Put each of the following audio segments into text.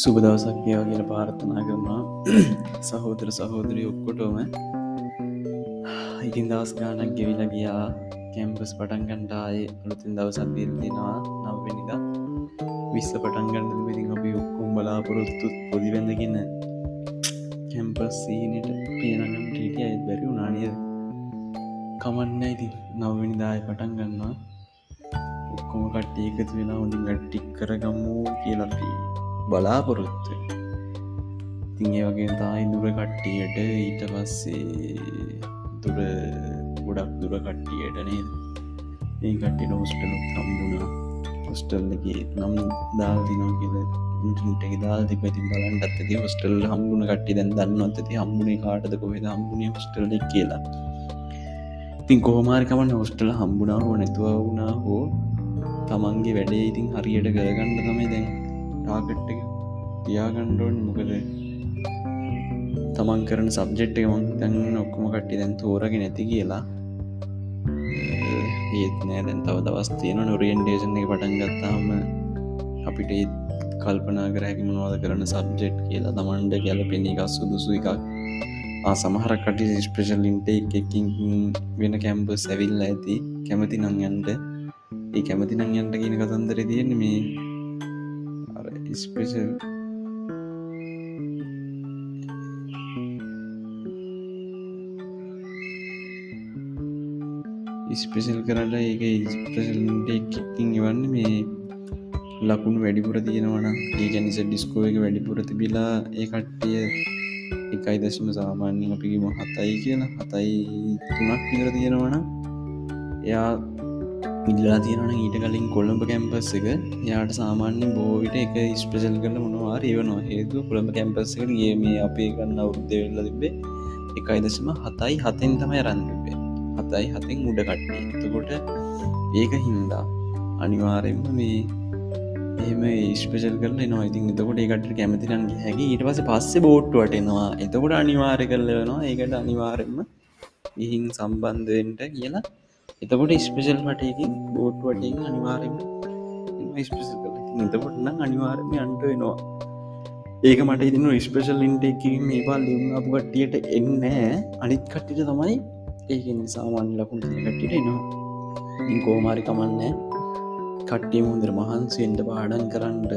සුබ දවසක් ඒවා කියල පාර්ථනා කරනවා. සහෝදර සහෝදරය ඔක්කොටෝම. ඉතින් දවස් ගානක් ගෙවිල ගියා. කැම්පස් පටන්ගන්ටාය අලුතින් දවසක් දිල්දිනවා නම්වෙනිද විස්ස පටන්ගන්න විතින් අපි ඔක්කොම් බලාපොරොත්තුත් පොදිබැඳගෙන කැම්පස් සීනට පියනගම් ටීටිය අයිත් බැරි උනානිය කමන්න ඉති නවවිනිදාය පටන් ගන්නවා. ඔක්කොම කට්ටිය එකතු වෙලා හොඳින් ගට්ටික් කරගම්මු කියලපී බලාපොරොත්තු ඉතින් ඒ වගේ තායි දුර කට්ටියට ඊට පස්සේ දුර ගොඩක් දුර කට්ටියට නේද? ඒ කට්ටිට හොස්ටලුත් හම්බුණා. හොස්ටල්ලගේ නම් දාල්දිනෝ කියල ඉන්ටට දාල් තිපති බලන්ට ඇති හොස්ටල් හම්බුණ කට්ටි දැන් දන්න ඇති හම්බුණේ කාටද? කොහෙද හම්බුණේ හොස්ටල්ල කියලා. ඉතින් කොහමාරිකමන්න හොස්ටල හම්බුණා හෝ නැතුව වුණා හෝ තමන්ගේ වැඩේ ඉතින් හරියට කරගන්න තමයි දැන් ටාගට් එක. තියාගණ්ඩෝන් මොකද තමන් කරන සබ්ජෙට් එක මං තැන්න ඔක්කොම කට්ටි දැන් තෝරග නැති කියලා. ඒත් නෑ. දැන් තව දවස් තියෙන නොරියන්ඩේෂන් එක පටන් ගත්තාම අපිට ඒත් කල්පනා කරහැකි මොනවාද කරන සබ්ජෙට් කියලා. තමන්ට ගැල පෙනී එකක් සුදුසු එකක්. සමහර කටි ස්පේෂල් ඉන්ට එකකින් වෙන කැම්ප සැවිල්ල ඇති. කැමති නංයන්ට ඒ කැමති නංයන්ට කියන කතන්දර තියෙන මේ ස්පේෂල් ස්පෙසල් කරට ඒක ස්ප්‍රසල්ට එකින් ඉවන්න මේ ලකුණු වැඩිපුර තියෙනවන ඒක නිස ඩිස්කෝ එක වැඩිපුර තිබිලා ඒ කට්ටිය එකයි දශම සාමාන්‍ය අපිම හතයි කියලා. හතයි තුනක් විතර තියෙනවන එයා ඉල්ලා තියෙනවන ඊට කලින් කොළඹ කැම්පස් එක යාට සාමාන්‍ය බෝවිට එක ස්පෙසල් කරල මොනවාර ඒවනවා හේතු කොළඹ කැම්පස් එක ගේ මේ අපේ ගන්න අවුද්ධ වෙල්ල තිබේ එකයි දශම හතයි හතෙන් තමයි රන්තිබේ හතයි හතෙන් උඩ කට්ටේ එතකොට ඒක හින්දා අනිවාරෙන්ම මේ එහෙම ස්පේෂල් කරල නවා ඉතින් එතකොට ඒකට කැමතිරන්ගේ හැකි. ඊට පස පස්සේ බෝට්ටුවට එනවා. එතකොට අනිවාරය කරලනවා ඒකට අනිවාරෙන්ම ඉහින් සම්බන්ධයෙන්ට කියලා. එතකොට ස්පේෂල් පටයකින් බෝට්ටුවටින් අනිවාරෙන් ස්පේසල් කල එතකොට නම් අනිවාරම අන්ට වෙනවා. ඒක මට ඉතින ස්පේෂල් ඉන්ටකින් මේපා ලියුම් අප කට්ටියට එන්න අනිත් කට්ටිට තමයි ඒක සාමාන්‍ය ලකුණු කට්ටිට එනවා. කෝමාරි කමන්න. කට්ටිය මුදර මහන්සෙන්ට පාඩන් කරන්නට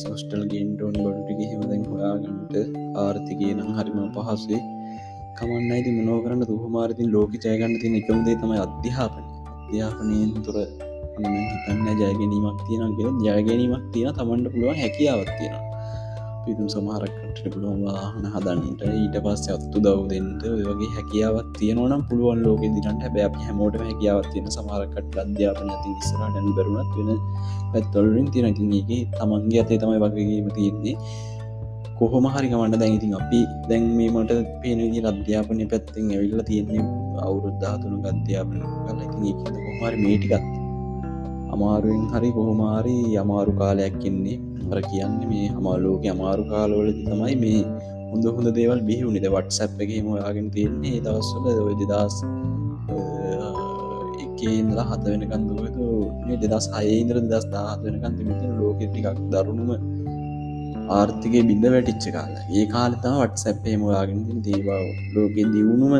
සොස්ටල් ගෙන්ටෝන් ගොඩටි හෙමදැන් හොයාගන්නට ආර්ථිකය නම් හරිම පහසේ කමන්න අයිති මනෝ කරන්න දුහමාරතින් ලෝක ජයගන්න තින එකමදේ තමයි අධ්‍යාපන අධ්‍යාපනයෙන් තුර හිතන්න ජයගැනීමක් තියෙන කියෙන ජයගැනීමක් තියෙන තමන්ට පුළුවන් හැකියාවත් තියෙන පිතුම් සමහරක්කට පුළුවන් වාහන හදන්නට. ඊට පස්ස අත්තු දවදෙන්ට වගේ හැකියාවත් තියෙනවනම් පුළුවන් ලෝක දිනට හැබැ හැමෝට හැකියාවත් තියෙන සමහරකට අධ්‍යාපන ඇති ඉස්සරටැන් බරුණත් වෙන පැත්තොලින් තියෙනතිගේ තමන්ගේ අතේ තමයි වගේීම තියෙන්නේ. කොහොම හරිකමට දැයිතින් අපි දැන් මේමට පේනගේ අධ්‍යාපනය පැත්තිෙන් ඇවිල්ල තියෙන්නේ අවුරුද්ධාතුනු අධ්‍යාපන කල ඉතින් කොහමරි මේටිකත් අමාරුවෙන් හරි කොහොමාරි අමාරු කාලයක් කෙන්නේ අර කියන්න මේ හමල්ලෝක අමාරු කාලවලදි තමයි මේ හොඳ හොඳ දේවල් බිහිවුනිද වටසැප් එකම යාගෙන තියෙන්නේ දවස්වල. ඔය දෙදස් එකඉදලා හත වෙනකන් දුවතු මේ දෙදස් අයඉදර දස් දාහත් වෙනකන් තිමිට ලෝක ටිකක් දරුණුම ආර්ථිකය බිඳ වැටිච්ච කාල ඒ කාලතා වටසැප්පේම යාගෙන දේවා ලෝකෙ දියුණුම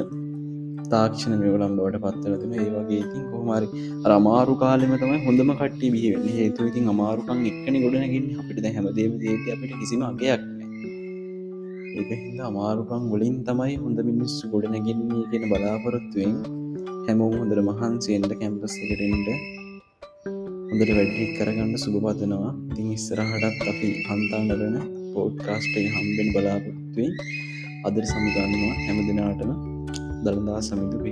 තාක්ෂණ මෙවලම් ලෝට පත්වලතිම ඒ වගේ ඉතින් කොහමරි අමාරු කාලෙම තමයි හොඳම කට්ටි බිහිවෙන්න හේතු ඉතින් අමාරුකන් එක්කන ගොඩනගින් අපිට. හැමදේම දේට අපිට කිසිම අගයක් ඒක හිද අමාරුකන් වලින් තමයි හොඳ මිනිස්සු ගොඩනැගෙන්නේ කියෙන බලාපොරොත්තුවෙන් හැමෝම හොඳර මහන්සේන්ට කැම්පස් එකටෙන්ට හොඳට වැඩි කරගන්න සුභපතනවා තින් ඉස්සරහටත් අපි හන්තාන්නරන පෝඩ්කාස්ටේ හම්බෙන් බලාපොත්තුවෙන් අදර සමුගන්නවා හැම දෙනාටම. दरमियान समिति भी